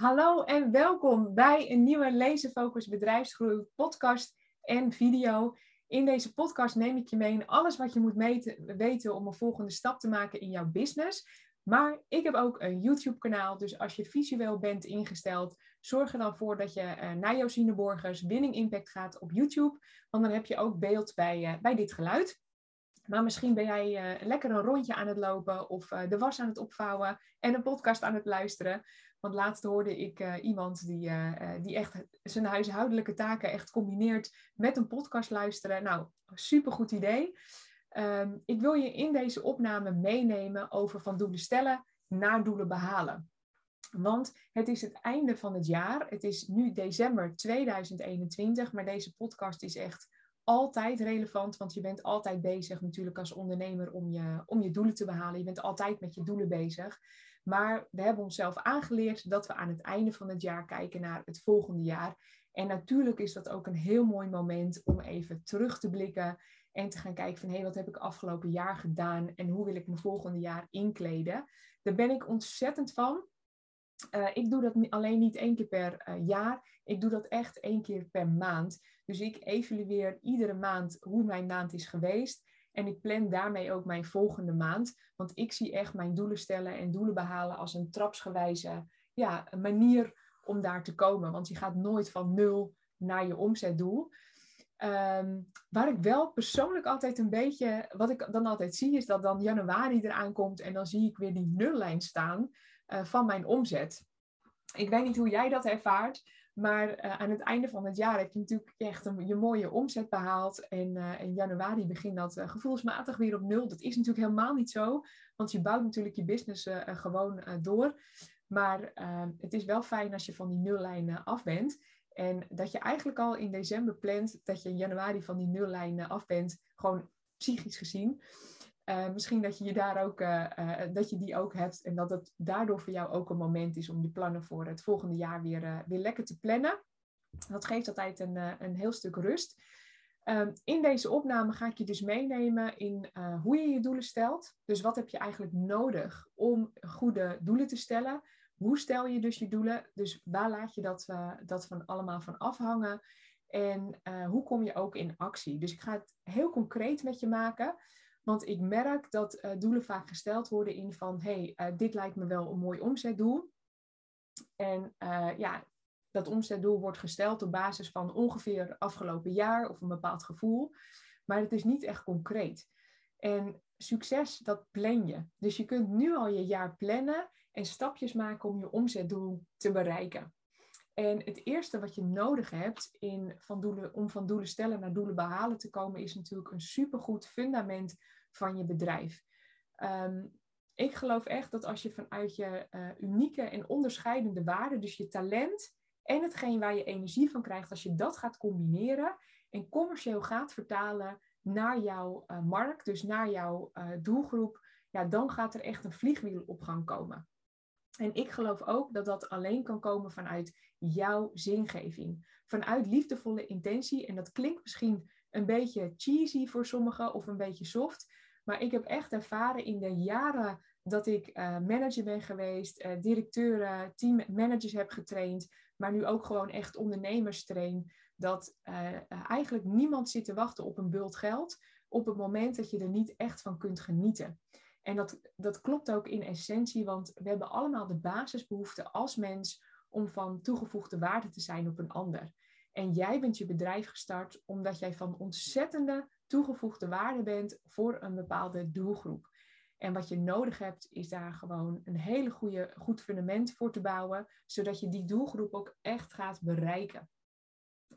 Hallo en welkom bij een nieuwe Laserfocus Bedrijfsgroei podcast en video. In deze podcast neem ik je mee in alles wat je moet weten om een volgende stap te maken in jouw business. Maar ik heb ook een YouTube-kanaal, dus als je visueel bent ingesteld, zorg er dan voor dat je uh, naar Josine Borgers Winning Impact gaat op YouTube, want dan heb je ook beeld bij, uh, bij dit geluid. Maar misschien ben jij uh, lekker een rondje aan het lopen of de was aan het opvouwen en een podcast aan het luisteren. Want laatst hoorde ik uh, iemand die, uh, die echt zijn huishoudelijke taken echt combineert met een podcast luisteren. Nou, supergoed idee. Um, ik wil je in deze opname meenemen over van doelen stellen naar doelen behalen. Want het is het einde van het jaar. Het is nu december 2021, maar deze podcast is echt altijd relevant, want je bent altijd bezig natuurlijk als ondernemer om je, om je doelen te behalen. Je bent altijd met je doelen bezig. Maar we hebben onszelf aangeleerd dat we aan het einde van het jaar kijken naar het volgende jaar. En natuurlijk is dat ook een heel mooi moment om even terug te blikken en te gaan kijken van hé, hey, wat heb ik afgelopen jaar gedaan en hoe wil ik mijn volgende jaar inkleden. Daar ben ik ontzettend van. Uh, ik doe dat alleen niet één keer per uh, jaar. Ik doe dat echt één keer per maand. Dus ik evalueer iedere maand hoe mijn maand is geweest. En ik plan daarmee ook mijn volgende maand. Want ik zie echt mijn doelen stellen en doelen behalen als een trapsgewijze ja, manier om daar te komen. Want je gaat nooit van nul naar je omzetdoel. Um, waar ik wel persoonlijk altijd een beetje, wat ik dan altijd zie, is dat dan januari eraan komt en dan zie ik weer die nullijn staan uh, van mijn omzet. Ik weet niet hoe jij dat ervaart, maar uh, aan het einde van het jaar heb je natuurlijk echt een, je mooie omzet behaald. En uh, in januari begint dat uh, gevoelsmatig weer op nul. Dat is natuurlijk helemaal niet zo, want je bouwt natuurlijk je business gewoon door. Maar het is wel fijn als je van die nullijn af bent. En dat je eigenlijk al in december plant dat je in januari van die nullijn af bent, gewoon psychisch gezien. Uh, misschien dat je, je daar ook, uh, uh, dat je die ook hebt en dat het daardoor voor jou ook een moment is om je plannen voor het volgende jaar weer, weer lekker te plannen. Dat geeft altijd een, een heel stuk rust. Um, in deze opname ga ik je dus meenemen in hoe je je doelen stelt. Dus wat heb je eigenlijk nodig om goede doelen te stellen? Hoe stel je dus je doelen? Dus waar laat je dat, dat van allemaal van afhangen? En hoe kom je ook in actie? Dus ik ga het heel concreet met je maken. Want ik merk dat uh, doelen vaak gesteld worden in van, hey, uh, dit lijkt me wel een mooi omzetdoel. En uh, ja, dat omzetdoel wordt gesteld op basis van ongeveer afgelopen jaar of een bepaald gevoel. Maar het is niet echt concreet. En succes, dat plan je. Dus je kunt nu al je jaar plannen en stapjes maken om je omzetdoel te bereiken. En het eerste wat je nodig hebt in van doelen, om van doelen stellen naar doelen behalen te komen, is natuurlijk een supergoed fundament van je bedrijf. Um, ik geloof echt dat als je vanuit je uh, unieke en onderscheidende waarden, dus je talent en hetgeen waar je energie van krijgt, als je dat gaat combineren en commercieel gaat vertalen naar jouw uh, markt, dus naar jouw uh, doelgroep, ja, dan gaat er echt een vliegwiel op gang komen. En ik geloof ook dat dat alleen kan komen vanuit jouw zingeving. Vanuit liefdevolle intentie. En dat klinkt misschien een beetje cheesy voor sommigen of een beetje soft. Maar ik heb echt ervaren in de jaren dat ik uh, manager ben geweest, uh, directeuren, teammanagers heb getraind, maar nu ook gewoon echt ondernemers train, dat eigenlijk niemand zit te wachten op een bult geld op het moment dat je er niet echt van kunt genieten. En dat, dat klopt ook in essentie, want we hebben allemaal de basisbehoeften als mens om van toegevoegde waarde te zijn op een ander. En jij bent je bedrijf gestart omdat jij van ontzettende toegevoegde waarde bent voor een bepaalde doelgroep. En wat je nodig hebt, is daar gewoon een hele goede, goed fundament voor te bouwen, zodat je die doelgroep ook echt gaat bereiken.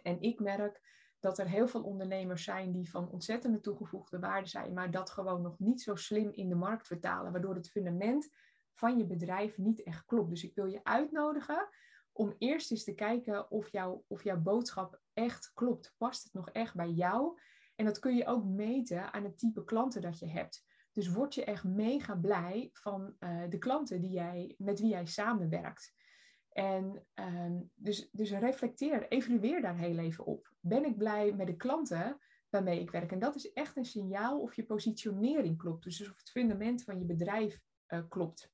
En ik merk dat er heel veel ondernemers zijn die van ontzettende toegevoegde waarde zijn, maar dat gewoon nog niet zo slim in de markt vertalen, waardoor het fundament van je bedrijf niet echt klopt. Dus ik wil je uitnodigen om eerst eens te kijken of, jou, of jouw boodschap echt klopt. Past het nog echt bij jou? En dat kun je ook meten aan het type klanten dat je hebt. Dus word je echt mega blij van uh, de klanten die jij, met wie jij samenwerkt. En um, dus, dus reflecteer, evalueer daar heel even op. Ben ik blij met de klanten waarmee ik werk? En dat is echt een signaal of je positionering klopt. Dus of het fundament van je bedrijf uh, klopt.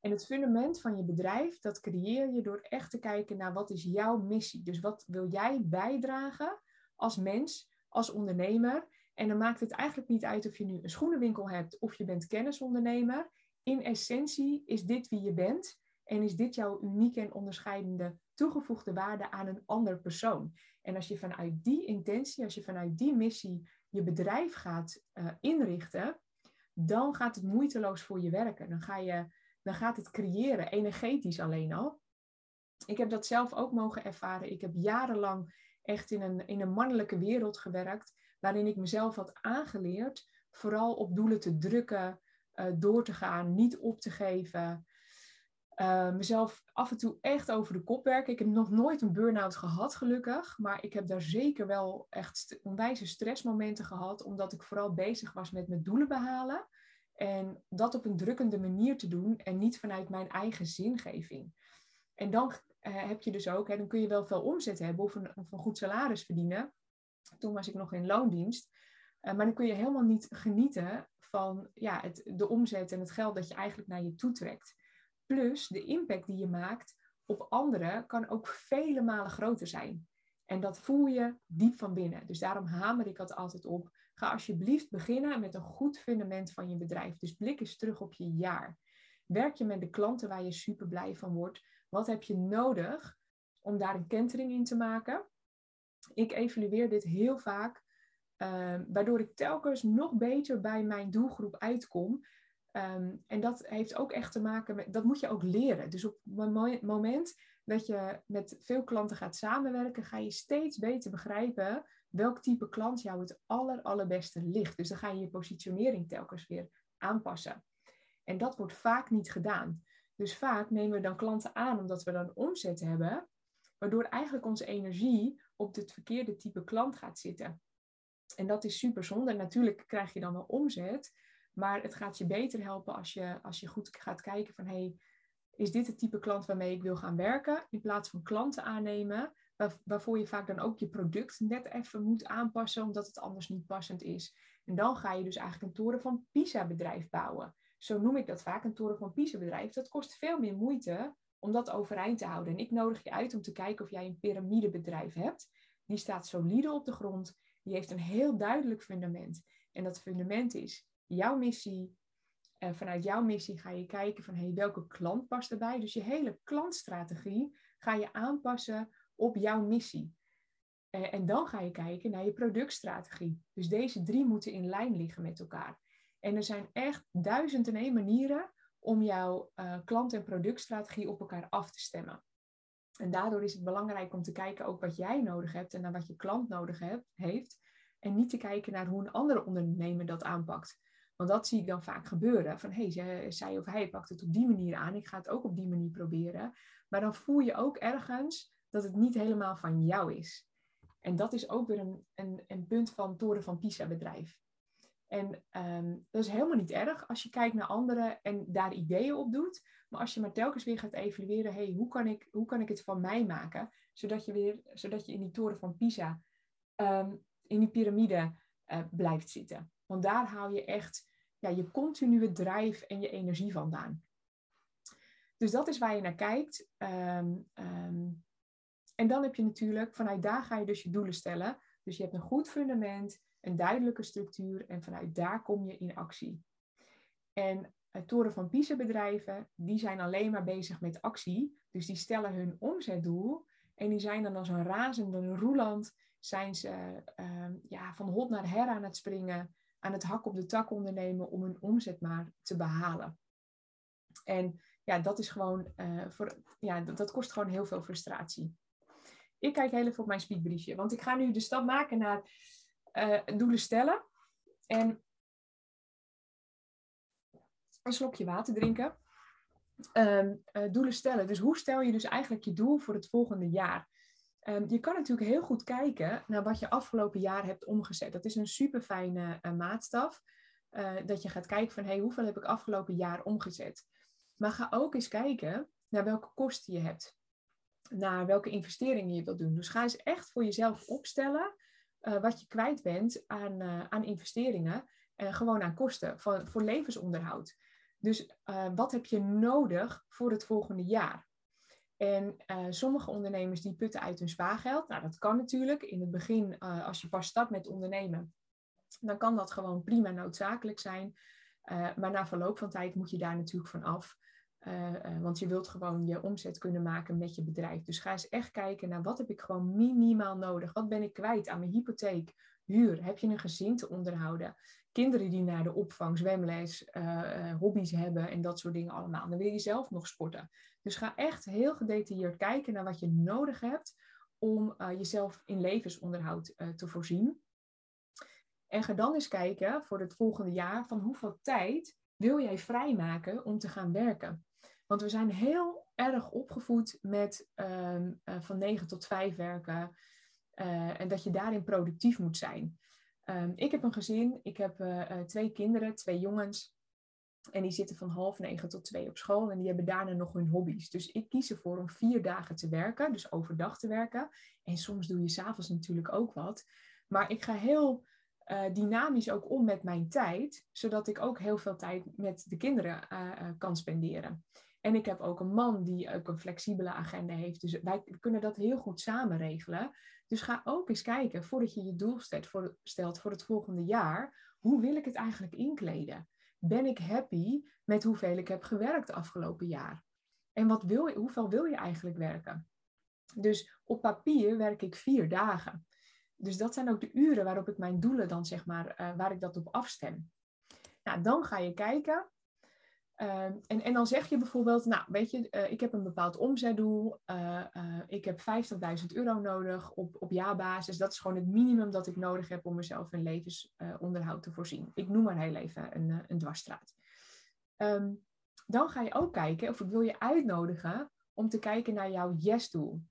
En het fundament van je bedrijf, dat creëer je door echt te kijken naar wat is jouw missie. Dus wat wil jij bijdragen als mens, als ondernemer. En dan maakt het eigenlijk niet uit of je nu een schoenenwinkel hebt of je bent kennisondernemer. In essentie is dit wie je bent en is dit jouw unieke en onderscheidende toegevoegde waarde aan een ander persoon. En als je vanuit die intentie, als je vanuit die missie je bedrijf gaat uh, inrichten, dan gaat het moeiteloos voor je werken. Dan, ga je, dan gaat het creëren, energetisch alleen al. Ik heb dat zelf ook mogen ervaren. Ik heb jarenlang echt in een, in een mannelijke wereld gewerkt, waarin ik mezelf had aangeleerd vooral op doelen te drukken, uh, door te gaan, niet op te geven. Uh, mezelf af en toe echt over de kop werken. Ik heb nog nooit een burn-out gehad, gelukkig. Maar ik heb daar zeker wel echt onwijze stressmomenten gehad, omdat ik vooral bezig was met mijn doelen behalen. En dat op een drukkende manier te doen en niet vanuit mijn eigen zingeving. En dan uh, heb je dus ook, hè, dan kun je wel veel omzet hebben of een, goed salaris verdienen. Toen was ik nog in loondienst. Uh, maar dan kun je helemaal niet genieten van ja, het, de omzet en het geld dat je eigenlijk naar je toe trekt. Plus de impact die je maakt op anderen kan ook vele malen groter zijn. En dat voel je diep van binnen. Dus daarom hamer ik dat altijd op. Ga alsjeblieft beginnen met een goed fundament van je bedrijf. Dus blik eens terug op je jaar. Werk je met de klanten waar je super blij van wordt? Wat heb je nodig om daar een kentering in te maken? Ik evalueer dit heel vaak, uh, waardoor ik telkens nog beter bij mijn doelgroep uitkom. Um, en dat heeft ook echt te maken met, dat moet je ook leren. Dus op het moment dat je met veel klanten gaat samenwerken, ga je steeds beter begrijpen welk type klant jou het aller, allerbeste ligt. Dus dan ga je je positionering telkens weer aanpassen. En dat wordt vaak niet gedaan. Dus vaak nemen we dan klanten aan omdat we dan omzet hebben, waardoor eigenlijk onze energie op het verkeerde type klant gaat zitten. En dat is super zonde. Natuurlijk krijg je dan wel omzet, maar het gaat je beter helpen als je, als je goed gaat kijken van hey, is dit het type klant waarmee ik wil gaan werken? In plaats van klanten aannemen, waar, waarvoor je vaak dan ook je product net even moet aanpassen, omdat het anders niet passend is. En dan ga je dus eigenlijk een toren van Pisa bedrijf bouwen. Zo noem ik dat vaak, een toren van Pisa bedrijf. Dat kost veel meer moeite om dat overeind te houden. En ik nodig je uit om te kijken of jij een piramidebedrijf hebt. Die staat solide op de grond. Die heeft een heel duidelijk fundament. En dat fundament is jouw missie. En vanuit jouw missie ga je kijken van hey, welke klant past erbij. Dus je hele klantstrategie ga je aanpassen op jouw missie. Eh, en dan ga je kijken naar je productstrategie. Dus deze drie moeten in lijn liggen met elkaar. En er zijn echt duizend en één manieren om jouw uh, klant- en productstrategie op elkaar af te stemmen. En daardoor is het belangrijk om te kijken ook wat jij nodig hebt en naar wat je klant nodig hebt, heeft. En niet te kijken naar hoe een andere ondernemer dat aanpakt. Want dat zie ik dan vaak gebeuren. Van hé, hey, zij of hij pakt het op die manier aan. Ik ga het ook op die manier proberen. Maar dan voel je ook ergens dat het niet helemaal van jou is. En dat is ook weer een, een, een punt van Toren van Pisa bedrijf. En um, dat is helemaal niet erg als je kijkt naar anderen en daar ideeën op doet. Maar als je maar telkens weer gaat evalueren, hey, hoe, kan ik, hoe kan ik het van mij maken? Zodat je, weer, zodat je in die toren van Pisa, um, in die piramide uh, blijft zitten. Want daar haal je echt ja, je continue drijf en je energie vandaan. Dus dat is waar je naar kijkt. Um, en dan heb je natuurlijk, vanuit daar ga je dus je doelen stellen. Dus je hebt een goed fundament, een duidelijke structuur en vanuit daar kom je in actie. En het toren van Pisa bedrijven, die zijn alleen maar bezig met actie. Dus die stellen hun omzetdoel en die zijn dan als een razende roeland, zijn ze uh, ja, van hot naar her aan het springen, aan het hak op de tak ondernemen om hun omzet maar te behalen. En ja, dat is gewoon, uh, voor, ja, dat, kost gewoon heel veel frustratie. Ik kijk heel even op mijn speedbriefje, want ik ga nu de stap maken naar uh, doelen stellen. En een slokje water drinken. Um, uh, doelen stellen. Dus hoe stel je dus eigenlijk je doel voor het volgende jaar? Um, je kan natuurlijk heel goed kijken naar wat je afgelopen jaar hebt omgezet. Dat is een super fijne uh, maatstaf. dat je gaat kijken van hey, hoeveel heb ik afgelopen jaar omgezet. Maar ga ook eens kijken naar welke kosten je hebt. Naar welke investeringen je wilt doen. Dus ga eens echt voor jezelf opstellen uh, wat je kwijt bent aan, aan investeringen. en gewoon aan kosten voor, voor levensonderhoud. Dus wat heb je nodig voor het volgende jaar? En sommige ondernemers die putten uit hun spaargeld. Nou, dat kan natuurlijk. In het begin, als je pas start met ondernemen, dan kan dat gewoon prima noodzakelijk zijn. maar na verloop van tijd moet je daar natuurlijk van af. Want je wilt gewoon je omzet kunnen maken met je bedrijf. Dus ga eens echt kijken naar wat heb ik gewoon minimaal nodig. Wat ben ik kwijt aan mijn hypotheek, huur? Heb je een gezin te onderhouden? Kinderen die naar de opvang, zwemles, hobby's hebben en dat soort dingen allemaal. Dan wil je zelf nog sporten. Dus ga echt heel gedetailleerd kijken naar wat je nodig hebt om jezelf in levensonderhoud te voorzien. En ga dan eens kijken voor het volgende jaar van hoeveel tijd wil jij vrijmaken om te gaan werken. Want we zijn heel erg opgevoed met ehm, eh, van 9 tot 5 werken en dat je daarin productief moet zijn. Um, ik heb een gezin, ik heb twee kinderen, twee jongens. En die zitten van half negen tot twee op school en die hebben daarna nog hun hobby's. Dus ik kies ervoor om vier dagen te werken, dus overdag te werken. En soms doe je s'avonds natuurlijk ook wat. Maar ik ga heel uh, dynamisch ook om met mijn tijd, zodat ik ook heel veel tijd met de kinderen uh, kan spenderen. En ik heb ook een man die ook een flexibele agenda heeft. Dus wij kunnen dat heel goed samen regelen. Dus ga ook eens kijken, voordat je je doel stelt voor, stelt voor het volgende jaar, hoe wil ik het eigenlijk inkleden? Ben ik happy met hoeveel ik heb gewerkt de afgelopen jaar? En wat wil je, hoeveel wil je eigenlijk werken? Dus op papier werk ik vier dagen. Dus dat zijn ook de uren waarop ik mijn doelen dan zeg maar, uh, waar ik dat op afstem. Nou, dan ga je kijken. Uh, en, en dan zeg je bijvoorbeeld, nou weet je, uh, ik heb een bepaald omzetdoel. Uh, ik heb 50.000 euro nodig op, op jaarbasis. Dat is gewoon het minimum dat ik nodig heb om mezelf een levensonderhoud te voorzien. Ik noem maar heel even een, een dwarsstraat. Um, dan ga je ook kijken, of ik wil je uitnodigen om te kijken naar jouw yes-doel.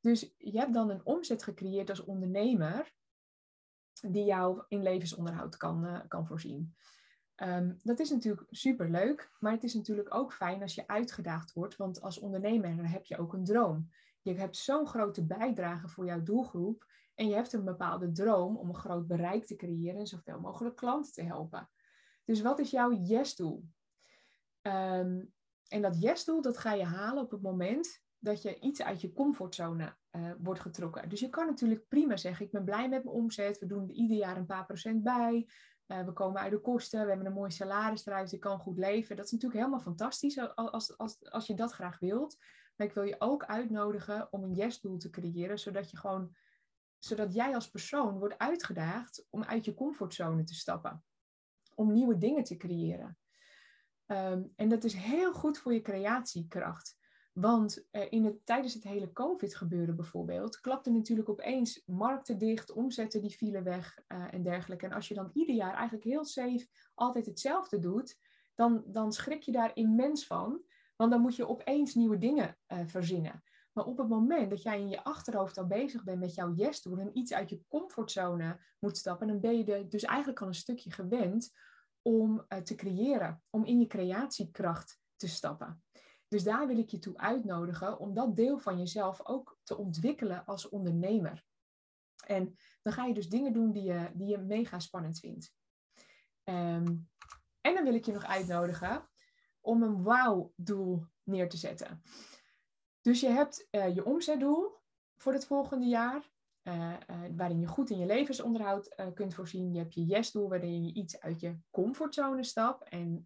Dus je hebt dan een omzet gecreëerd als ondernemer die jou in levensonderhoud kan, kan voorzien. Um, dat is natuurlijk super leuk, maar het is natuurlijk ook fijn als je uitgedaagd wordt, want als ondernemer heb je ook een droom. Je hebt zo'n grote bijdrage voor jouw doelgroep en je hebt een bepaalde droom om een groot bereik te creëren en zoveel mogelijk klanten te helpen. Dus wat is jouw yes-doel? Um, en dat yes-doel, dat ga je halen op het moment dat je iets uit je comfortzone uh, wordt getrokken. Dus je kan natuurlijk prima zeggen, ik ben blij met mijn omzet, we doen er ieder jaar een paar procent bij, uh, we komen uit de kosten, we hebben een mooi salaris eruit, ik kan goed leven. Dat is natuurlijk helemaal fantastisch als, als, als je dat graag wilt. Maar ik wil je ook uitnodigen om een yes-doel te creëren, zodat je gewoon zodat jij als persoon wordt uitgedaagd om uit je comfortzone te stappen. Om nieuwe dingen te creëren. Um, en dat is heel goed voor je creatiekracht. Want uh, in tijdens het hele COVID-gebeuren bijvoorbeeld, klapte natuurlijk opeens markten dicht, omzetten die vielen weg uh, en dergelijke. En als je dan ieder jaar eigenlijk heel safe altijd hetzelfde doet, dan, dan schrik je daar immens van. Want dan moet je opeens nieuwe dingen uh, verzinnen. Maar op het moment dat jij in je achterhoofd al bezig bent met jouw yes-doel en iets uit je comfortzone moet stappen, dan ben je dus eigenlijk al een stukje gewend om te creëren, om in je creatiekracht te stappen. Dus daar wil ik je toe uitnodigen om dat deel van jezelf ook te ontwikkelen als ondernemer. En dan ga je dus dingen doen die je, die je mega spannend vindt. Um, en dan wil ik je nog uitnodigen om een wow-doel neer te zetten. Dus je hebt uh, je omzetdoel voor het volgende jaar. Uh, uh, waarin je goed in je levensonderhoud uh, kunt voorzien. Je hebt je yes-doel, waarin je iets uit je comfortzone stapt en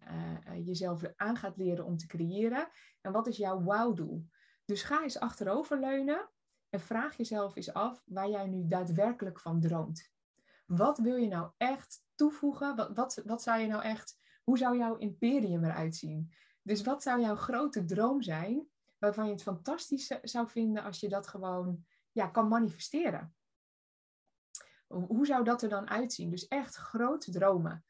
jezelf aan gaat leren om te creëren. En wat is jouw wow-doel? Dus ga eens achteroverleunen en vraag jezelf eens af waar jij nu daadwerkelijk van droomt. Wat wil je nou echt toevoegen? Wat, wat, wat zou je nou echt, hoe zou jouw imperium eruit zien? Dus wat zou jouw grote droom zijn, waarvan je het fantastisch zou vinden als je dat gewoon ja, kan manifesteren. Hoe zou dat er dan uitzien? Dus echt grote dromen.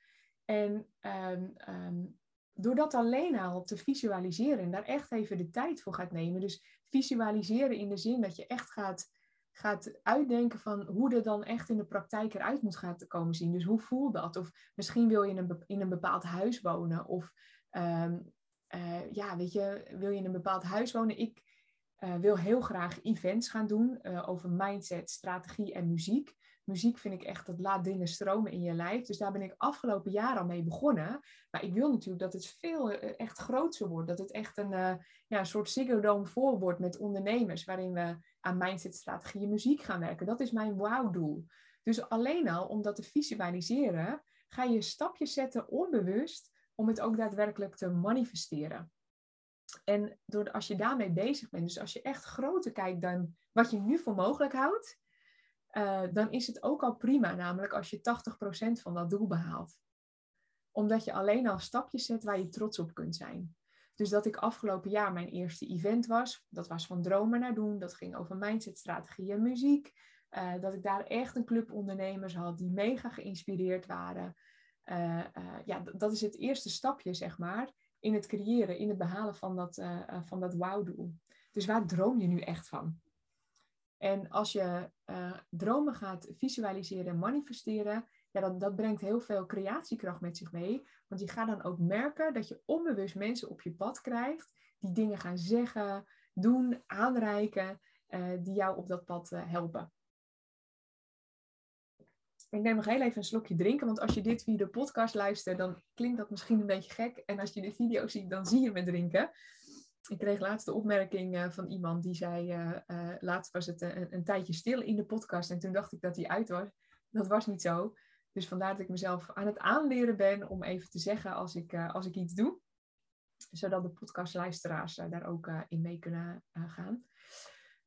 En um, um, door dat alleen al te visualiseren en daar echt even de tijd voor gaat nemen. Dus visualiseren in de zin dat je echt gaat, gaat uitdenken van hoe dat dan echt in de praktijk eruit moet gaan komen zien. Dus hoe voelt dat? Of misschien wil je in een, in een bepaald huis wonen. Of um, uh, ja, weet je, wil je in een bepaald huis wonen? Ik uh, wil heel graag events gaan doen uh, over mindset, strategie en muziek. muziek vind ik echt, dat laat dingen stromen in je lijf. Dus daar ben ik afgelopen jaar al mee begonnen. Maar ik wil natuurlijk dat het veel eh, echt groter wordt. Dat het echt een, ja, soort Ziggo voor wordt met ondernemers. Waarin we aan mindset-strategieën muziek gaan werken. Dat is mijn wow-doel. Dus alleen al om dat te visualiseren, ga je stapjes zetten onbewust om het ook daadwerkelijk te manifesteren. En door, als je daarmee bezig bent, dus als je echt groter kijkt dan wat je nu voor mogelijk houdt, uh, dan is het ook al prima, namelijk als je 80% van dat doel behaalt. Omdat je alleen al stapjes zet waar je trots op kunt zijn. Dus dat ik afgelopen jaar mijn eerste event was, dat was van dromen naar doen, dat ging over mindset, strategie en muziek. Uh, dat ik daar echt een club ondernemers had die mega geïnspireerd waren. Uh, ja, dat is het eerste stapje, zeg maar, in het creëren, in het behalen van dat, van dat wow-doel. Dus waar droom je nu echt van? En als je uh, dromen gaat visualiseren en manifesteren, ja, dat, dat brengt heel veel creatiekracht met zich mee. Want je gaat dan ook merken dat je onbewust mensen op je pad krijgt die dingen gaan zeggen, doen, aanreiken, uh, die jou op dat pad uh, helpen. Ik neem nog heel even een slokje drinken, want als je dit via de podcast luistert, dan klinkt dat misschien een beetje gek. En als je de video ziet, dan zie je me drinken ik kreeg laatst de opmerking uh, van iemand die zei, uh, uh, laatst was het een, een, tijdje stil in de podcast en toen dacht ik dat hij uit was. Dat was niet zo. Dus vandaar dat ik mezelf aan het aanleren ben om even te zeggen als ik, als ik iets doe. Zodat de podcastluisteraars daar ook in mee kunnen gaan.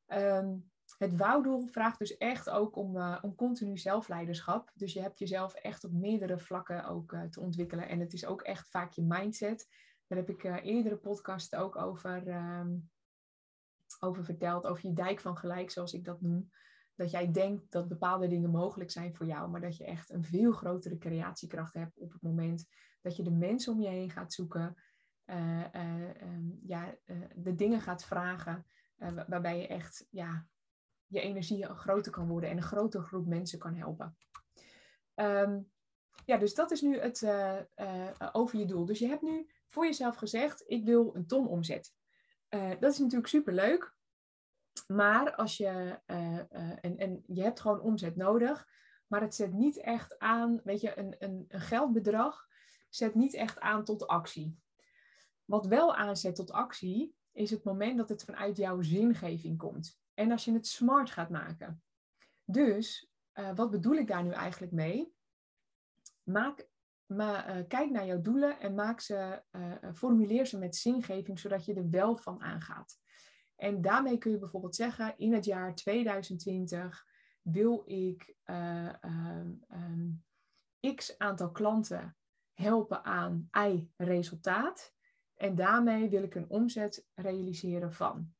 Um, het wouwdoel vraagt dus echt ook om, om continu zelfleiderschap. Dus je hebt jezelf echt op meerdere vlakken ook te ontwikkelen. En het is ook echt vaak je mindset daar heb ik uh, eerdere podcast ook over, ehm, over verteld. Over je dijk van gelijk, zoals ik dat noem. Dat jij denkt dat bepaalde dingen mogelijk zijn voor jou, maar dat je echt een veel grotere creatiekracht hebt op het moment dat je de mensen om je heen gaat zoeken. Um, ja, de dingen gaat vragen waarbij je echt ja, je energie groter kan worden en een grotere groep mensen kan helpen. Um, ja, dus dat is nu het over je doel. Dus je hebt nu voor jezelf gezegd, ik wil een ton omzet. Uh, dat is natuurlijk superleuk. Maar als je, en, en je hebt gewoon omzet nodig, maar het zet niet echt aan, weet je, een, een, een geldbedrag zet niet echt aan tot actie. Wat wel aanzet tot actie, is het moment dat het vanuit jouw zingeving komt. En als je het smart gaat maken. Dus, wat bedoel ik daar nu eigenlijk mee? Maak uh, kijk naar jouw doelen en maak ze, uh, formuleer ze met zingeving, zodat je er wel van aangaat. En daarmee kun je bijvoorbeeld zeggen, in het jaar 2020 wil ik uh, um, x aantal klanten helpen aan y resultaat. En daarmee wil ik een omzet realiseren van.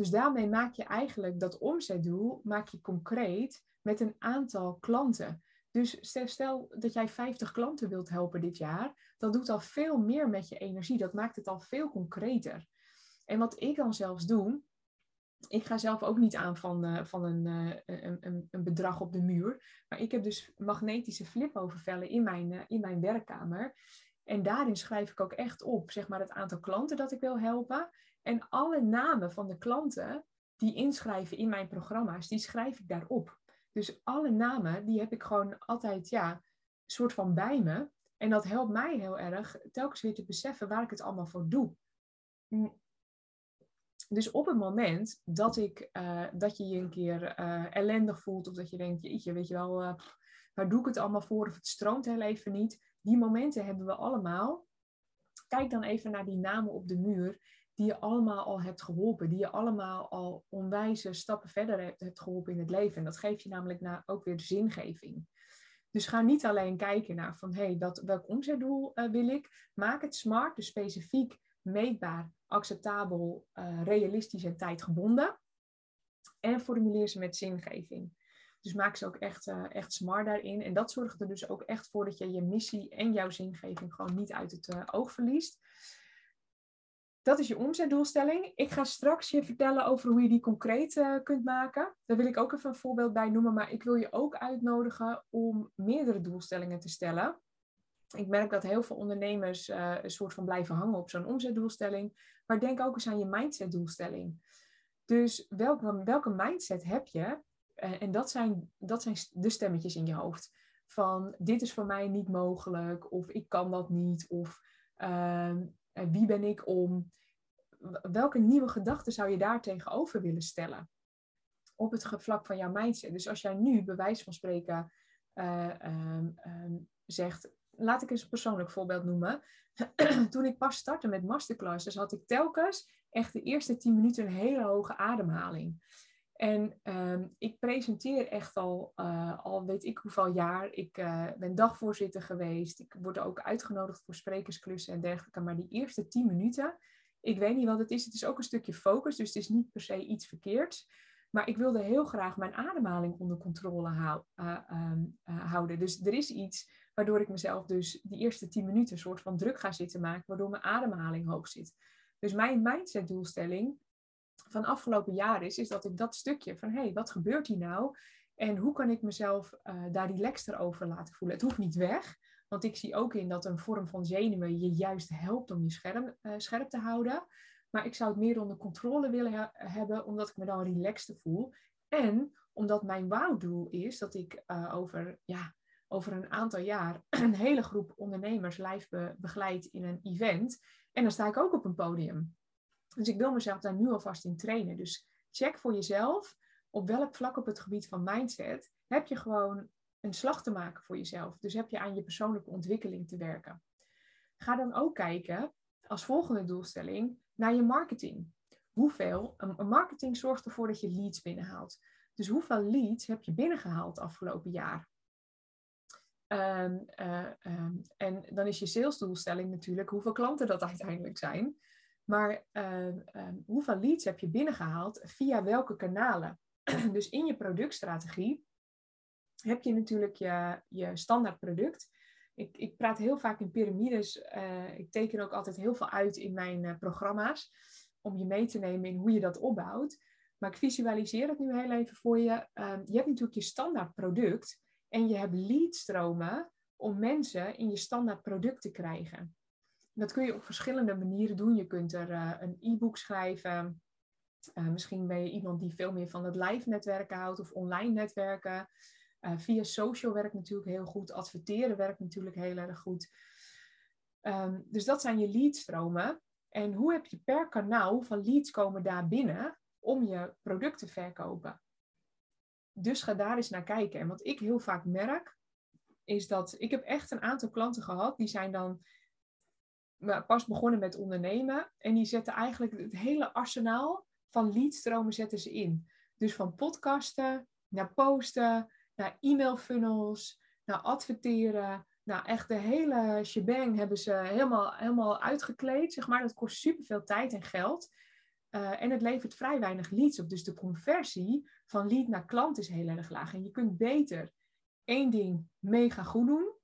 Dus daarmee maak je eigenlijk dat omzetdoel maak je concreet met een aantal klanten. Dus stel dat jij 50 klanten wilt helpen dit jaar, dat doet al veel meer met je energie. Dat maakt het al veel concreter. En wat ik dan zelfs doe, ik ga zelf ook niet aan van, uh, van een, uh, een, een, een, bedrag op de muur. Maar ik heb dus magnetische flipovervellen in mijn, uh, in mijn werkkamer. En daarin schrijf ik ook echt op, zeg maar, het aantal klanten dat ik wil helpen. En alle namen van de klanten die inschrijven in mijn programma's, die schrijf ik daarop. Dus alle namen, die heb ik gewoon altijd, ja, soort van bij me. En dat helpt mij heel erg telkens weer te beseffen waar ik het allemaal voor doe. Mm. Dus op het moment dat, ik, uh, dat je je een keer uh, ellendig voelt, of dat je denkt, jeetje, weet je wel, uh, waar doe ik het allemaal voor, of het stroomt heel even niet. Die momenten hebben we allemaal. Kijk dan even naar die namen op de muur die je allemaal al hebt geholpen, die je allemaal al onwijze stappen verder hebt, geholpen in het leven. En dat geeft je namelijk naar ook weer zingeving. Dus ga niet alleen kijken naar van hey, welk omzetdoel uh, wil ik. Maak het smart, dus specifiek, meetbaar, acceptabel, uh, realistisch en tijdgebonden. En formuleer ze met zingeving. Dus maak ze ook echt, uh, echt smart daarin. En dat zorgt er dus ook echt voor dat je je missie en jouw zingeving gewoon niet uit het oog verliest. Dat is je omzetdoelstelling. Ik ga straks je vertellen over hoe je die concreet uh, kunt maken. Daar wil ik ook even een voorbeeld bij noemen, maar ik wil je ook uitnodigen om meerdere doelstellingen te stellen. Ik merk dat heel veel ondernemers uh, een soort van blijven hangen op zo'n omzetdoelstelling. Maar denk ook eens aan je mindsetdoelstelling. Dus welke, welke mindset heb je en dat zijn, dat zijn de stemmetjes in je hoofd. Van dit is voor mij niet mogelijk, of ik kan dat niet, of ehm, wie ben ik om? Welke nieuwe gedachten zou je daar tegenover willen stellen? Op het vlak van jouw mindset. Dus als jij nu, bij wijze van spreken, uh, um, zegt, laat ik eens een persoonlijk voorbeeld noemen. Toen ik pas startte met masterclasses, had ik telkens echt de eerste tien minuten een hele hoge ademhaling. En ehm, ik presenteer echt al, uh, al weet ik hoeveel jaar. Ik uh, ben dagvoorzitter geweest. Ik word ook uitgenodigd voor sprekersklussen en dergelijke. Maar die eerste tien minuten, ik weet niet wat het is. Het is ook een stukje focus, dus het is niet per se iets verkeerds. Maar ik wilde heel graag mijn ademhaling onder controle uh, um, houden. Dus er is iets waardoor ik mezelf dus die eerste tien minuten een soort van druk ga zitten maken, waardoor mijn ademhaling hoog zit. Dus mijn mindset doelstelling van afgelopen jaar is, is dat ik dat stukje van hé, hey, wat gebeurt hier nou? En hoe kan ik mezelf uh, daar relaxter over laten voelen? Het hoeft niet weg, want ik zie ook in dat een vorm van zenuwen je juist helpt om je scherm, uh, scherp te houden. Maar ik zou het meer onder controle willen hebben, omdat ik me dan relaxter voel. En omdat mijn wauwdoel is dat ik uh, over, ja, over een aantal jaar een hele groep ondernemers live be begeleid in een event. En dan sta ik ook op een podium. Dus ik wil mezelf daar nu alvast in trainen. Dus check voor jezelf op welk vlak op het gebied van mindset heb je gewoon een slag te maken voor jezelf. Dus heb je aan je persoonlijke ontwikkeling te werken. Ga dan ook kijken als volgende doelstelling naar je marketing. Hoeveel, een marketing zorgt ervoor dat je leads binnenhaalt. Dus hoeveel leads heb je binnengehaald afgelopen jaar? Um, uh, um, en dan is je salesdoelstelling natuurlijk hoeveel klanten dat uiteindelijk zijn. Maar uh, hoeveel leads heb je binnengehaald via welke kanalen? dus in je productstrategie heb je natuurlijk je, je standaard product. Ik, ik praat heel vaak in piramides. Uh, ik teken ook altijd heel veel uit in mijn uh, programma's. Om je mee te nemen in hoe je dat opbouwt. Maar ik visualiseer het nu heel even voor je. Ehm, je hebt natuurlijk je standaard product. En je hebt leadstromen om mensen in je standaard product te krijgen. Dat kun je op verschillende manieren doen. Je kunt er uh, een e-book schrijven. Uh, misschien ben je iemand die veel meer van het live netwerken houdt of online netwerken. Uh, via social werkt natuurlijk heel goed. Adverteren werkt natuurlijk heel erg goed. Um, dus dat zijn je leadstromen. En hoe heb je per kanaal van leads komen daar binnen om je product te verkopen? Dus ga daar eens naar kijken. En wat ik heel vaak merk, is dat ik heb echt een aantal klanten gehad, die zijn dan pas begonnen met ondernemen. En die zetten eigenlijk het hele arsenaal van leadstromen zetten ze in. Dus van podcasten, naar posten, naar e-mail funnels, naar adverteren. Nou, echt de hele shebang hebben ze helemaal, helemaal uitgekleed. Zeg maar. Dat kost superveel tijd en geld. Uh, en het levert vrij weinig leads op. Dus de conversie van lead naar klant is heel erg laag. En je kunt beter één ding mega goed doen,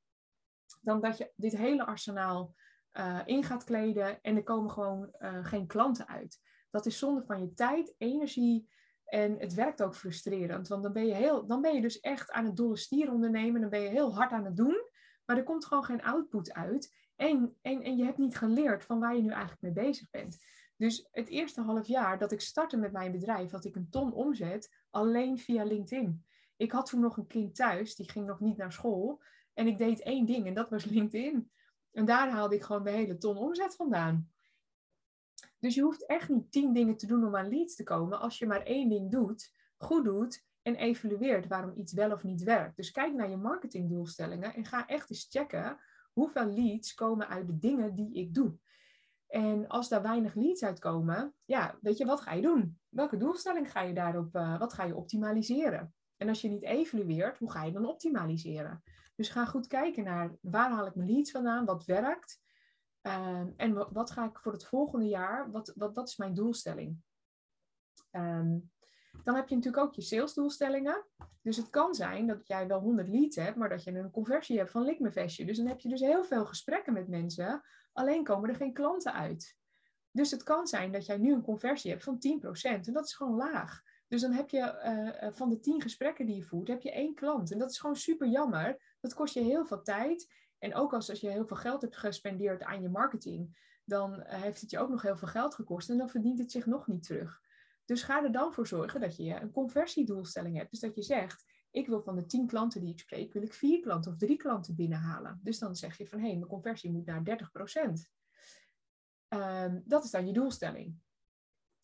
dan dat je dit hele arsenaal uh, in gaat kleden en er komen gewoon uh, geen klanten uit. Dat is zonde van je tijd, energie en het werkt ook frustrerend. Want dan ben je, heel, dan ben je dus echt aan het dolle stier ondernemen, dan ben je heel hard aan het doen, maar er komt gewoon geen output uit. En, en, en je hebt niet geleerd van waar je nu eigenlijk mee bezig bent. Dus het eerste half jaar dat ik startte met mijn bedrijf, had ik een ton omzet alleen via LinkedIn. Ik had toen nog een kind thuis, die ging nog niet naar school. En ik deed één ding en dat was LinkedIn. En daar haalde ik gewoon de hele ton omzet vandaan. Dus je hoeft echt niet tien dingen te doen om aan leads te komen. Als je maar één ding doet, goed doet en evalueert waarom iets wel of niet werkt. Dus kijk naar je marketingdoelstellingen en ga echt eens checken hoeveel leads komen uit de dingen die ik doe. En als daar weinig leads uitkomen, ja, weet je, wat ga je doen? Welke doelstelling ga je daarop, uh, wat ga je optimaliseren? En als je niet evalueert, hoe ga je dan optimaliseren? Dus ga goed kijken naar waar haal ik mijn leads vandaan, wat werkt. Um, en wat, ga ik voor het volgende jaar, wat, wat, is mijn doelstelling? Um, dan heb je natuurlijk ook je salesdoelstellingen. Dus het kan zijn dat jij wel 100 leads hebt, maar dat je een conversie hebt van likmevestje. Dus dan heb je dus heel veel gesprekken met mensen, alleen komen er geen klanten uit. Dus het kan zijn dat jij nu een conversie hebt van 10% en dat is gewoon laag. Dus dan heb je uh, van de 10 gesprekken die je voert, heb je één klant. En dat is gewoon super jammer. Dat kost je heel veel tijd. En ook als, als je heel veel geld hebt gespendeerd aan je marketing, dan uh, heeft het je ook nog heel veel geld gekost en dan verdient het zich nog niet terug. Dus ga er dan voor zorgen dat je een conversiedoelstelling hebt. Dus dat je zegt, ik wil van de tien klanten die ik spreek, wil ik vier klanten of drie klanten binnenhalen. Dus dan zeg je van, hé, hey, mijn conversie moet naar 30 procent. Ehm, dat is dan je doelstelling.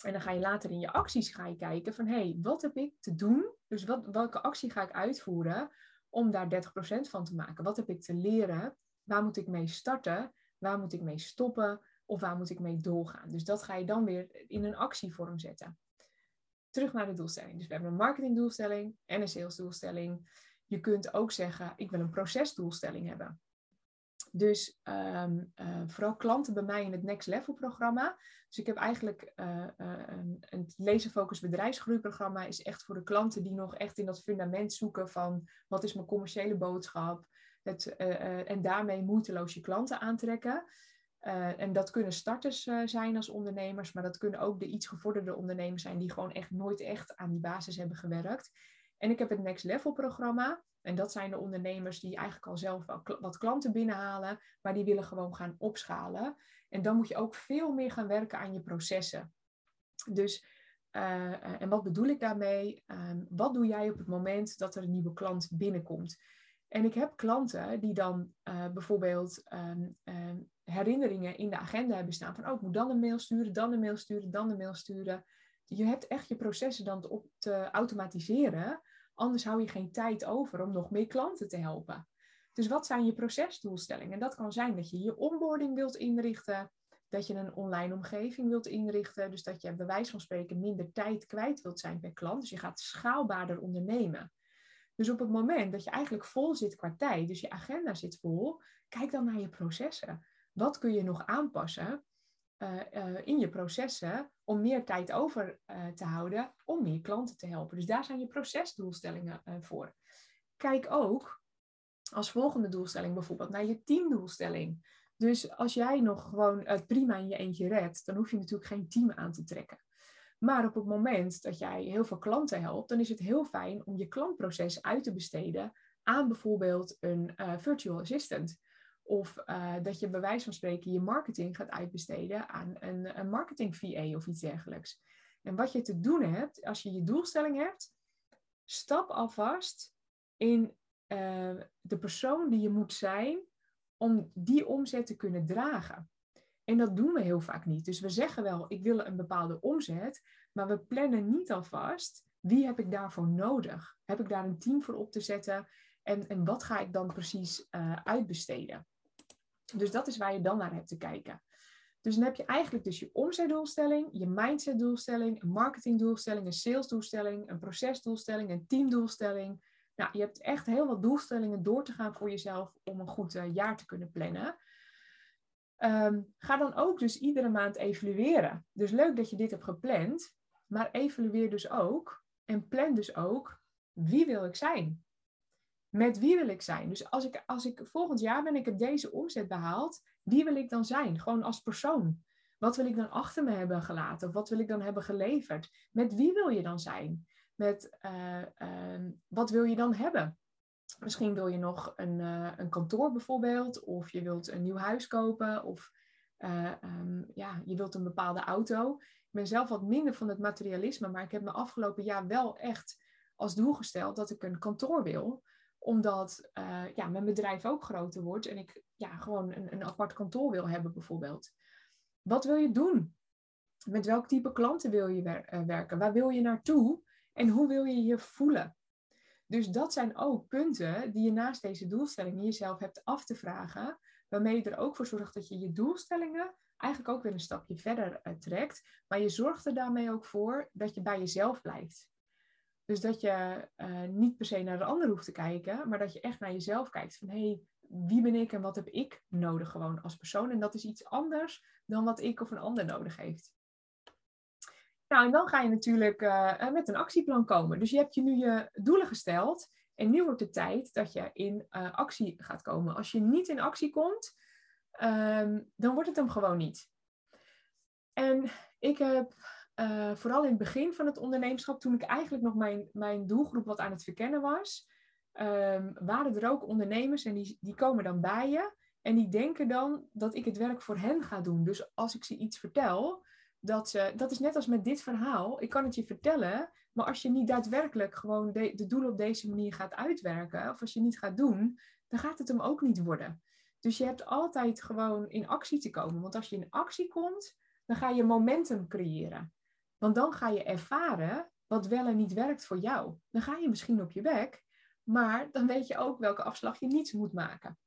En dan ga je later in je acties ga je kijken van, hé, hey, wat heb ik te doen? Dus wat, welke actie ga ik uitvoeren om daar 30% van te maken? Wat heb ik te leren? Waar moet ik mee starten? Waar moet ik mee stoppen? Of waar moet ik mee doorgaan? Dus dat ga je dan weer in een actievorm zetten. Terug naar de doelstelling. Dus we hebben een marketingdoelstelling en een salesdoelstelling. Je kunt ook zeggen, ik wil een procesdoelstelling hebben. Dus um, uh, vooral klanten bij mij in het Next Level programma. Dus ik heb eigenlijk uh, uh, een, een lezenfocus bedrijfsgroeiprogramma is echt voor de klanten die nog echt in dat fundament zoeken van wat is mijn commerciële boodschap. Het, en daarmee moeiteloos je klanten aantrekken. en dat kunnen starters zijn als ondernemers, maar dat kunnen ook de iets gevorderde ondernemers zijn die gewoon echt nooit echt aan die basis hebben gewerkt. En ik heb het Next Level programma. En dat zijn de ondernemers die eigenlijk al zelf wat klanten binnenhalen, maar die willen gewoon gaan opschalen. En dan moet je ook veel meer gaan werken aan je processen. Dus, uh, en wat bedoel ik daarmee? Um, wat doe jij op het moment dat er een nieuwe klant binnenkomt? En ik heb klanten die dan uh, bijvoorbeeld um, um, herinneringen in de agenda hebben staan van, oh, ik moet dan een mail sturen, dan een mail sturen, dan een mail sturen. Je hebt echt je processen dan op te automatiseren Anders hou je geen tijd over om nog meer klanten te helpen. Dus wat zijn je procesdoelstellingen? En dat kan zijn dat je je onboarding wilt inrichten, dat je een online omgeving wilt inrichten, dus dat je bij wijze van spreken minder tijd kwijt wilt zijn per klant. Dus je gaat schaalbaarder ondernemen. Dus op het moment dat je eigenlijk vol zit qua tijd, dus je agenda zit vol, kijk dan naar je processen. Wat kun je nog aanpassen in je processen om meer tijd over uh, te houden om meer klanten te helpen. Dus daar zijn je procesdoelstellingen voor. Kijk ook als volgende doelstelling bijvoorbeeld naar je teamdoelstelling. Dus als jij nog gewoon het prima in je eentje redt, dan hoef je natuurlijk geen team aan te trekken. Maar op het moment dat jij heel veel klanten helpt, dan is het heel fijn om je klantproces uit te besteden aan bijvoorbeeld een virtual assistant. Of uh, dat je bij wijze van spreken je marketing gaat uitbesteden aan een, een marketing VA of iets dergelijks. En wat je te doen hebt, als je je doelstelling hebt, stap alvast in uh, de persoon die je moet zijn om die omzet te kunnen dragen. En dat doen we heel vaak niet. Dus we zeggen wel, ik wil een bepaalde omzet, maar we plannen niet alvast, wie heb ik daarvoor nodig? Heb ik daar een team voor op te zetten? En, en wat ga ik dan precies uh, uitbesteden? Dus dat is waar je dan naar hebt te kijken. Dus dan heb je eigenlijk dus je omzetdoelstelling, je mindsetdoelstelling, een marketingdoelstelling, een salesdoelstelling, een procesdoelstelling, een teamdoelstelling. Nou, je hebt echt heel wat doelstellingen door te gaan voor jezelf om een goed uh, jaar te kunnen plannen. Um, ga dan ook dus iedere maand evalueren. Dus leuk dat je dit hebt gepland, maar evalueer dus ook en plan dus ook wie wil ik zijn? Met wie wil ik zijn? Dus als ik, als ik volgend jaar ben, ik heb deze omzet behaald, wie wil ik dan zijn? Gewoon als persoon. Wat wil ik dan achter me hebben gelaten? Of wat wil ik dan hebben geleverd? Met wie wil je dan zijn? Met uh, uh, wat wil je dan hebben? Misschien wil je nog een, uh, een kantoor bijvoorbeeld, of je wilt een nieuw huis kopen, of um, ja, je wilt een bepaalde auto. Ik ben zelf wat minder van het materialisme, maar ik heb me afgelopen jaar wel echt als doel gesteld dat ik een kantoor wil omdat uh, ja, mijn bedrijf ook groter wordt en ik ja, gewoon een, een apart kantoor wil hebben bijvoorbeeld. Wat wil je doen? Met welk type klanten wil je uh, werken? Waar wil je naartoe? En hoe wil je je voelen? Dus dat zijn ook punten die je naast deze doelstellingen jezelf hebt af te vragen. Waarmee je er ook voor zorgt dat je je doelstellingen eigenlijk ook weer een stapje verder uh, trekt. Maar je zorgt er daarmee ook voor dat je bij jezelf blijft. Dus dat je uh, niet per se naar de ander hoeft te kijken, maar dat je echt naar jezelf kijkt. Van hé, hey, wie ben ik en wat heb ik nodig gewoon als persoon? En dat is iets anders dan wat ik of een ander nodig heeft. Nou, en dan ga je natuurlijk uh, met een actieplan komen. Dus je hebt je nu je doelen gesteld. En nu wordt het tijd dat je in actie gaat komen. Als je niet in actie komt, um, dan wordt het hem gewoon niet. En ik heb uh, vooral in het begin van het ondernemerschap, toen ik eigenlijk nog mijn, mijn doelgroep wat aan het verkennen was, um, waren er ook ondernemers en die, die komen dan bij je en die denken dan dat ik het werk voor hen ga doen. Dus als ik ze iets vertel, dat, ze, dat is net als met dit verhaal. Ik kan het je vertellen, maar als je niet daadwerkelijk gewoon de, de doelen op deze manier gaat uitwerken, of als je niet gaat doen, dan gaat het hem ook niet worden. Dus je hebt altijd gewoon in actie te komen. Want als je in actie komt, dan ga je momentum creëren. Want dan ga je ervaren wat wel en niet werkt voor jou. Dan ga je misschien op je bek, maar dan weet je ook welke afslag je niet moet maken.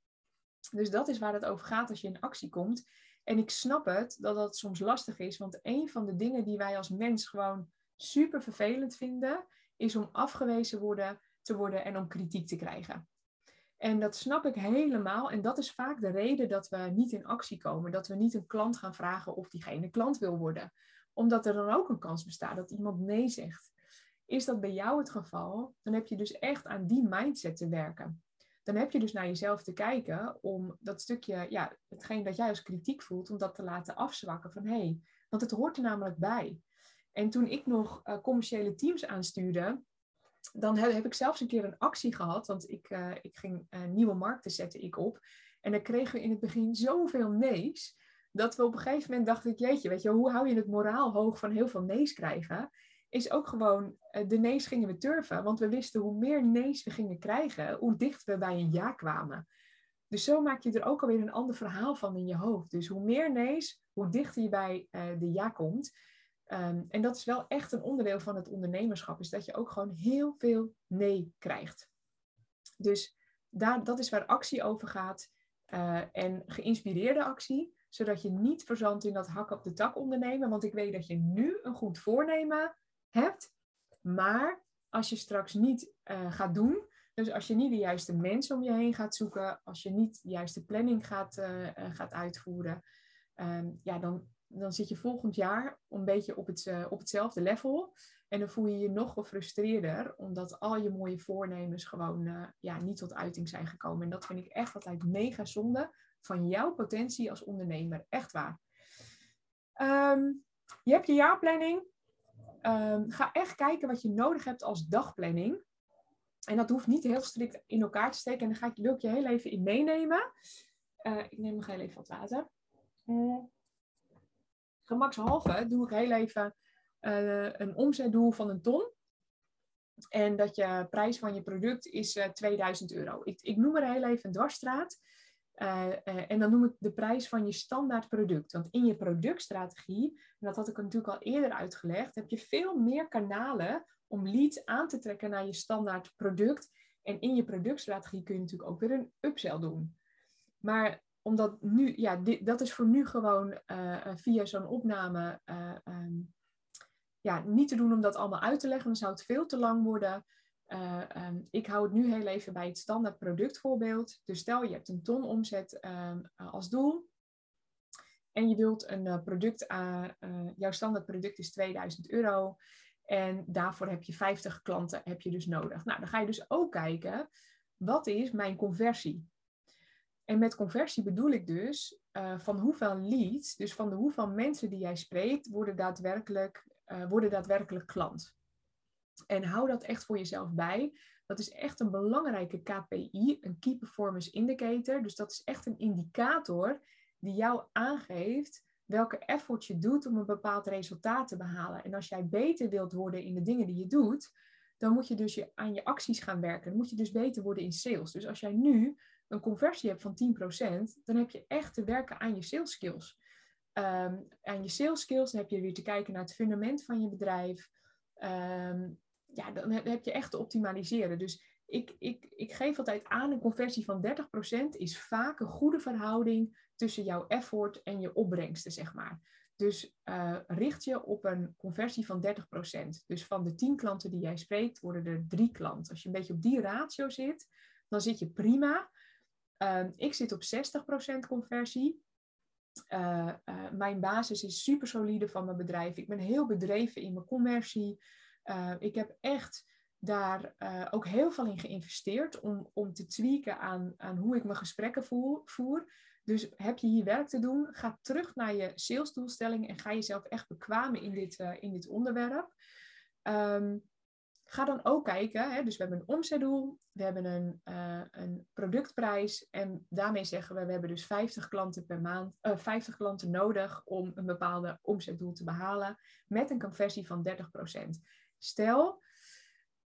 Dus dat is waar het over gaat als je in actie komt. En ik snap het dat dat soms lastig is, want een van de dingen die wij als mens gewoon super vervelend vinden, is om afgewezen worden, te worden en om kritiek te krijgen. En dat snap ik helemaal. En dat is vaak de reden dat we niet in actie komen. Dat we niet een klant gaan vragen of diegene klant wil worden. Omdat er dan ook een kans bestaat dat iemand nee zegt. Is dat bij jou het geval, dan heb je dus echt aan die mindset te werken. Dan heb je dus naar jezelf te kijken om dat stukje, ja, hetgeen dat jij als kritiek voelt, om dat te laten afzwakken van hey, want het hoort er namelijk bij. En toen ik nog uh, commerciële teams aanstuurde, dan heb, ik zelfs een keer een actie gehad, want ik, uh, ik ging uh, nieuwe markten zetten ik op. En dan kregen we in het begin zoveel nee's, dat we op een gegeven moment dachten, jeetje, weet je, hoe hou je het moraal hoog van heel veel nee's krijgen? Is ook gewoon, uh, de nee's gingen we turven, want we wisten hoe meer nee's we gingen krijgen, hoe dicht we bij een ja kwamen. Dus zo maak je er ook alweer een ander verhaal van in je hoofd. Dus hoe meer nee's, hoe dichter je bij de ja komt. Ehm, en dat is wel echt een onderdeel van het ondernemerschap, is dat je ook gewoon heel veel nee krijgt. Dus daar, dat is waar actie over gaat. Uh, en geïnspireerde actie, zodat je niet verzandt in dat hak op de tak ondernemen. Want ik weet dat je nu een goed voornemen hebt, maar als je straks niet uh, gaat doen, dus als je niet de juiste mensen om je heen gaat zoeken, als je niet de juiste planning gaat, uh, gaat uitvoeren, um, ja, dan, dan zit je volgend jaar een beetje op, het, op hetzelfde level. En dan voel je je nog gefrustreerder, omdat al je mooie voornemens gewoon ja, niet tot uiting zijn gekomen. En dat vind ik echt altijd mega zonde van jouw potentie als ondernemer. Echt waar. Um, je hebt je jaarplanning. Um, ga echt kijken wat je nodig hebt als dagplanning. En dat hoeft niet heel strikt in elkaar te steken. En dan ga ik, wil ik je heel even in meenemen. Uh, ik neem nog heel even wat water. Mm gemakshalve doe ik heel even uh, een omzetdoel van een ton. En dat je prijs van je product is uh, eh, 2000 euro. Ik, ik, noem er heel even een dwarsstraat. Uh, en dan noem ik de prijs van je standaard product. Want in je productstrategie, en dat had ik natuurlijk al eerder uitgelegd, heb je veel meer kanalen om leads aan te trekken naar je standaard product. En in je productstrategie kun je natuurlijk ook weer een upsell doen. Maar omdat nu, ja, dit, dat is voor nu gewoon uh, via zo'n opname um, ja, niet te doen om dat allemaal uit te leggen. Dan zou het veel te lang worden. Um, ik hou het nu heel even bij het standaard productvoorbeeld. Dus stel je hebt een ton omzet um, als doel. En je wilt een product, jouw standaard product is 2000 euro. En daarvoor heb je 50 klanten heb je dus nodig. Nou, dan ga je dus ook kijken, wat is mijn conversie? En met conversie bedoel ik dus uh, van hoeveel leads, dus van de hoeveel mensen die jij spreekt, worden daadwerkelijk, uh, worden daadwerkelijk klant. En hou dat echt voor jezelf bij. Dat is echt een belangrijke KPI, een Key Performance Indicator. Dus dat is echt een indicator die jou aangeeft welke effort je doet om een bepaald resultaat te behalen. En als jij beter wilt worden in de dingen die je doet, dan moet je dus je, aan je acties gaan werken. Dan moet je dus beter worden in sales. Dus als jij nu een conversie hebt van 10%, dan heb je echt te werken aan je sales skills. Um, aan je sales skills heb je weer te kijken naar het fundament van je bedrijf. Um, ja, dan heb je echt te optimaliseren. Dus ik, ik, ik geef altijd aan, een conversie van 30% is vaak een goede verhouding tussen jouw effort en je opbrengsten, zeg maar. Dus uh, richt je op een conversie van 30%. Dus van de 10 klanten die jij spreekt, worden er 3 klanten. Als je een beetje op die ratio zit, dan zit je prima. Uh, ik zit op 60% conversie. Uh, uh, mijn basis is super solide van mijn bedrijf. Ik ben heel bedreven in mijn commercie. Uh, ik heb echt daar ook heel veel in geïnvesteerd om, om te tweaken aan, aan hoe ik mijn gesprekken voer. Dus heb je hier werk te doen, ga terug naar je salesdoelstelling en ga jezelf echt bekwamen in dit, in dit onderwerp. Um, Ga dan ook kijken, hè, dus we hebben een omzetdoel, we hebben een, een productprijs en daarmee zeggen we, we hebben dus 50 klanten per maand, uh, 50 klanten nodig om een bepaalde omzetdoel te behalen met een conversie van 30%. Stel,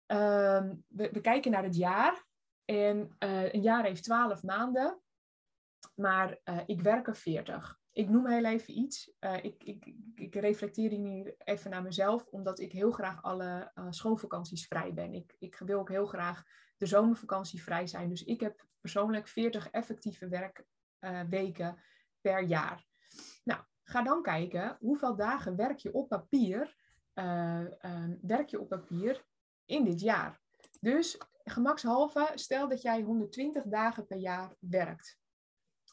uh, we, kijken naar het jaar en uh, een jaar heeft 12 maanden, maar ik werk er 40 ik noem heel even iets. Uh, ik, ik, ik reflecteer hier even naar mezelf, omdat ik heel graag alle schoolvakanties vrij ben. Ik, ik wil ook heel graag de zomervakantie vrij zijn. Dus ik heb persoonlijk 40 effectieve werkweken per jaar. Nou, ga dan kijken hoeveel dagen werk je op papier, ehm, werk je op papier in dit jaar. Dus gemakshalve, stel dat jij 120 dagen per jaar werkt.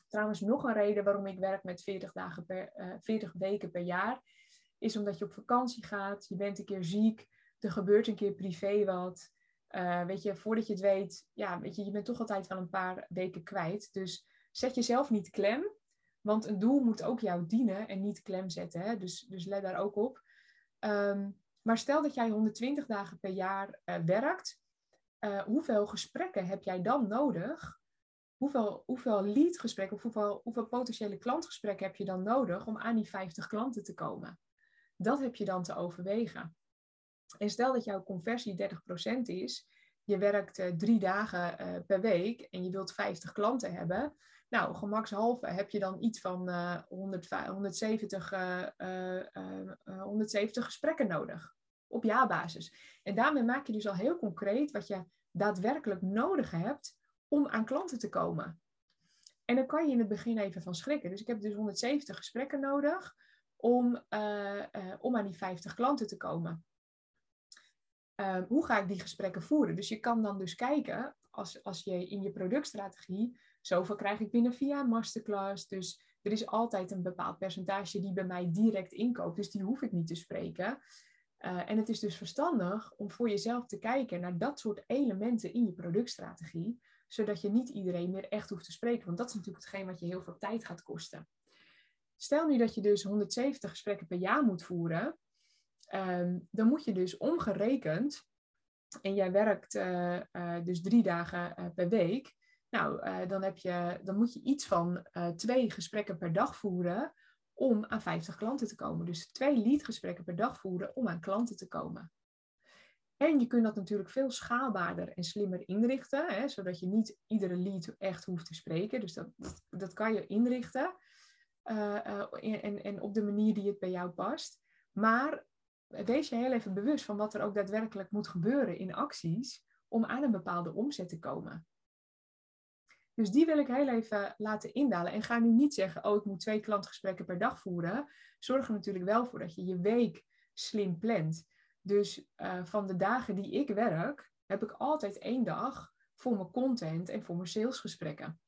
Trouwens, nog een reden waarom ik werk met 40, dagen per, uh, eh, 40 weken per jaar, is omdat je op vakantie gaat, je bent een keer ziek, er gebeurt een keer privé wat. Uh, weet je, voordat je het weet, ja, weet je, je bent toch altijd wel een paar weken kwijt. Dus zet jezelf niet klem, want een doel moet ook jou dienen en niet klem zetten. Hè? Dus, dus let daar ook op. Um, maar stel dat jij 120 dagen per jaar uh, werkt, hoeveel gesprekken heb jij dan nodig hoeveel, hoeveel leadgesprekken of hoeveel, hoeveel potentiële klantgesprekken heb je dan nodig om aan die 50 klanten te komen? Dat heb je dan te overwegen. En stel dat jouw conversie 30% is, je werkt uh, drie dagen uh, per week en je wilt 50 klanten hebben. Nou, gemakshalve heb je dan iets van uh, 100, 170, 170 gesprekken nodig op jaarbasis. En daarmee maak je dus al heel concreet wat je daadwerkelijk nodig hebt om aan klanten te komen. En dan kan je in het begin even van schrikken. Dus ik heb dus 170 gesprekken nodig om, uh, om aan die 50 klanten te komen. Uh, hoe ga ik die gesprekken voeren? Dus je kan dan dus kijken, als, als je in je productstrategie, zoveel krijg ik binnen via masterclass. Dus er is altijd een bepaald percentage die bij mij direct inkoopt. Dus die hoef ik niet te spreken. en het is dus verstandig om voor jezelf te kijken naar dat soort elementen in je productstrategie zodat je niet iedereen meer echt hoeft te spreken. Want dat is natuurlijk hetgeen wat je heel veel tijd gaat kosten. Stel nu dat je dus 170 gesprekken per jaar moet voeren, ehm, dan moet je dus omgerekend, en jij werkt uh, uh, dus drie dagen uh, per week, nou, dan, heb je, dan moet je iets van twee gesprekken per dag voeren om aan 50 klanten te komen. Dus twee leadgesprekken per dag voeren om aan klanten te komen. En je kunt dat natuurlijk veel schaalbaarder en slimmer inrichten, hè, zodat je niet iedere lead echt hoeft te spreken. Dus dat, dat kan je inrichten en, en op de manier die het bij jou past. Maar wees je heel even bewust van wat er ook daadwerkelijk moet gebeuren in acties om aan een bepaalde omzet te komen. Dus die wil ik heel even laten indalen. En ga nu niet zeggen, oh, ik moet twee klantgesprekken per dag voeren. Zorg er natuurlijk wel voor dat je je week slim plant. Dus uh, van de dagen die ik werk, heb ik altijd één dag voor mijn content en voor mijn salesgesprekken.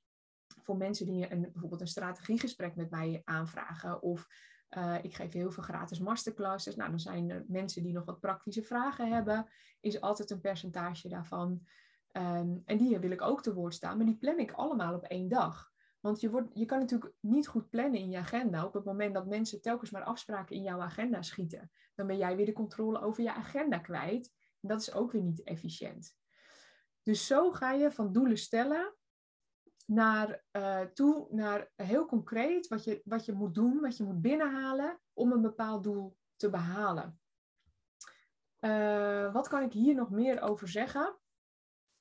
Voor mensen die een, bijvoorbeeld een strategiegesprek met mij aanvragen. Of uh, ik geef heel veel gratis masterclasses. Nou, dan zijn er mensen die nog wat praktische vragen hebben. Is altijd een percentage daarvan. Um, en die wil ik ook te woord staan. Maar die plan ik allemaal op één dag. Want je, wordt, je kan natuurlijk niet goed plannen in je agenda op het moment dat mensen telkens maar afspraken in jouw agenda schieten. Dan ben jij weer de controle over je agenda kwijt. En dat is ook weer niet efficiënt. Dus zo ga je van doelen stellen naar, uh, toe naar heel concreet wat je, wat je moet doen, wat je moet binnenhalen om een bepaald doel te behalen. Uh, wat kan ik hier nog meer over zeggen?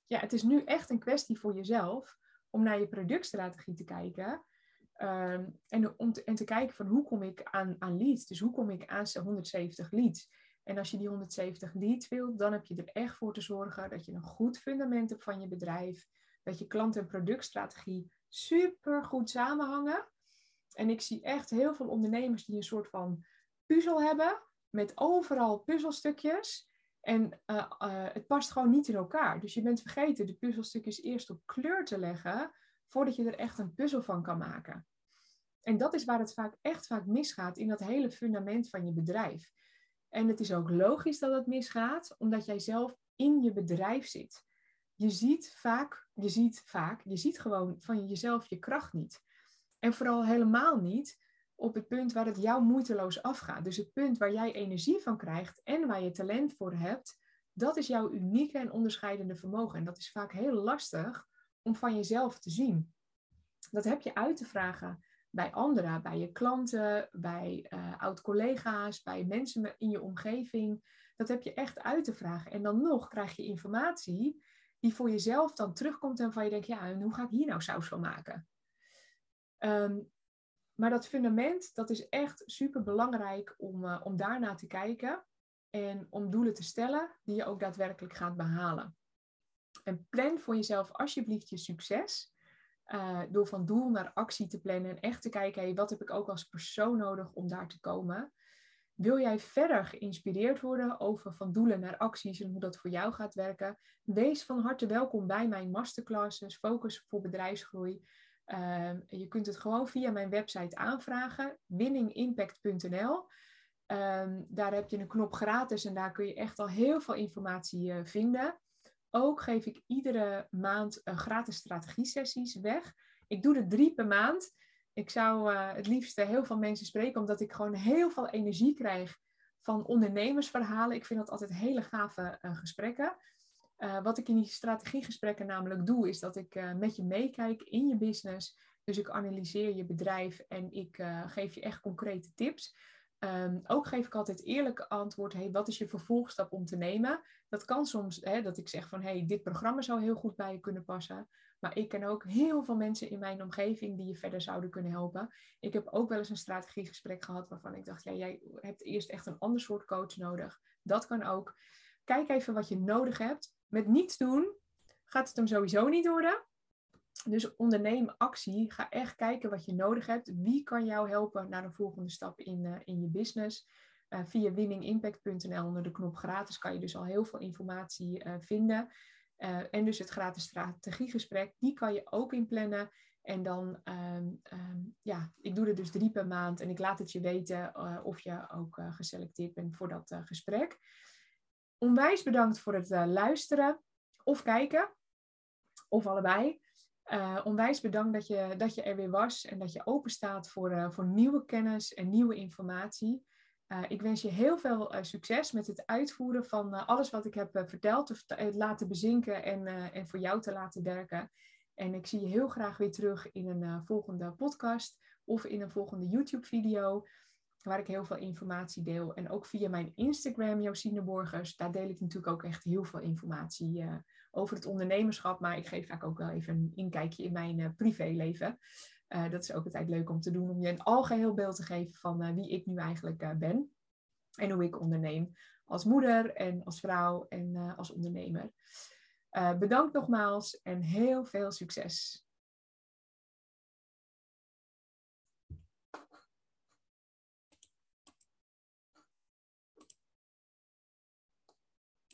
Ja, het is nu echt een kwestie voor jezelf om naar je productstrategie te kijken. Ehm, en, om te, en te kijken van hoe kom ik aan, aan leads. Dus hoe kom ik aan 170 leads. En als je die 170 leads wilt, dan heb je er echt voor te zorgen dat je een goed fundament hebt van je bedrijf. Dat je klant- en productstrategie super goed samenhangen. En ik zie echt heel veel ondernemers die een soort van puzzel hebben. Met overal puzzelstukjes. En uh, uh, het past gewoon niet in elkaar. Dus je bent vergeten de puzzelstukjes eerst op kleur te leggen, voordat je er echt een puzzel van kan maken. En dat is waar het vaak echt vaak misgaat in dat hele fundament van je bedrijf. En het is ook logisch dat het misgaat, omdat jij zelf in je bedrijf zit. Je ziet vaak, je ziet vaak, je ziet gewoon van jezelf je kracht niet. En vooral helemaal niet op het punt waar het jou moeiteloos afgaat. Dus het punt waar jij energie van krijgt en waar je talent voor hebt, Dat is jouw unieke en onderscheidende vermogen. En dat is vaak heel lastig om van jezelf te zien. Dat heb je uit te vragen bij anderen, bij je klanten, bij uh, oud-collega's, bij mensen in je omgeving. Dat heb je echt uit te vragen. En dan nog krijg je informatie die voor jezelf dan terugkomt en van je denkt, ja, en hoe ga ik hier nou saus van maken? Ehm, maar dat fundament, dat is echt super belangrijk om, uh, om daarna te kijken en om doelen te stellen die je ook daadwerkelijk gaat behalen. En plan voor jezelf alsjeblieft je succes. Uh, door van doel naar actie te plannen en echt te kijken, hey, wat heb ik ook als persoon nodig om daar te komen? Wil jij verder geïnspireerd worden over van doelen naar acties en hoe dat voor jou gaat werken? Wees van harte welkom bij mijn masterclasses, Focus voor Bedrijfsgroei. Uh, je kunt het gewoon via mijn website aanvragen, winningimpact.nl. Um, daar heb je een knop gratis en daar kun je echt al heel veel informatie uh, vinden. Ook geef ik iedere maand uh, gratis strategie-sessies weg. Ik doe er drie per maand. Ik zou uh, het liefst heel veel mensen spreken, omdat ik gewoon heel veel energie krijg van ondernemersverhalen. Ik vind dat altijd hele gave gesprekken. wat ik in die strategiegesprekken namelijk doe, is dat ik met je meekijk in je business. Dus ik analyseer je bedrijf en ik geef je echt concrete tips. Um, ook geef ik altijd eerlijk antwoord, hey, wat is je vervolgstap om te nemen? Dat kan soms, hè, dat ik zeg van, hey, dit programma zou heel goed bij je kunnen passen. Maar ik ken ook heel veel mensen in mijn omgeving die je verder zouden kunnen helpen. Ik heb ook wel eens een strategiegesprek gehad waarvan ik dacht, ja, jij hebt eerst echt een ander soort coach nodig. Dat kan ook. Kijk even wat je nodig hebt. Met niets doen gaat het hem sowieso niet worden. Dus onderneem actie. Ga echt kijken wat je nodig hebt. Wie kan jou helpen naar de volgende stap in, uh, in je business? Uh, via winningimpact.nl onder de knop gratis kan je dus al heel veel informatie uh, vinden. En dus het gratis strategiegesprek, die kan je ook inplannen. En dan, um, um, ja, ik doe er dus drie per maand en ik laat het je weten of je ook geselecteerd bent voor dat gesprek. Onwijs bedankt voor het luisteren of kijken, of allebei. Onwijs bedankt dat je, dat je er weer was en dat je open staat voor, voor nieuwe kennis en nieuwe informatie. Uh, ik wens je heel veel succes met het uitvoeren van alles wat ik heb verteld, of laten bezinken en, en voor jou te laten werken. En ik zie je heel graag weer terug in een volgende podcast of in een volgende YouTube-video waar ik heel veel informatie deel. En ook via mijn Instagram, Josine Borgers, daar deel ik natuurlijk ook echt heel veel informatie over het ondernemerschap. Maar ik geef vaak ook wel even een inkijkje in mijn privéleven. Uh, dat is ook altijd leuk om te doen, om je een algeheel beeld te geven van wie ik nu eigenlijk ben. En hoe ik onderneem als moeder en als vrouw en als ondernemer. bedankt nogmaals en heel veel succes.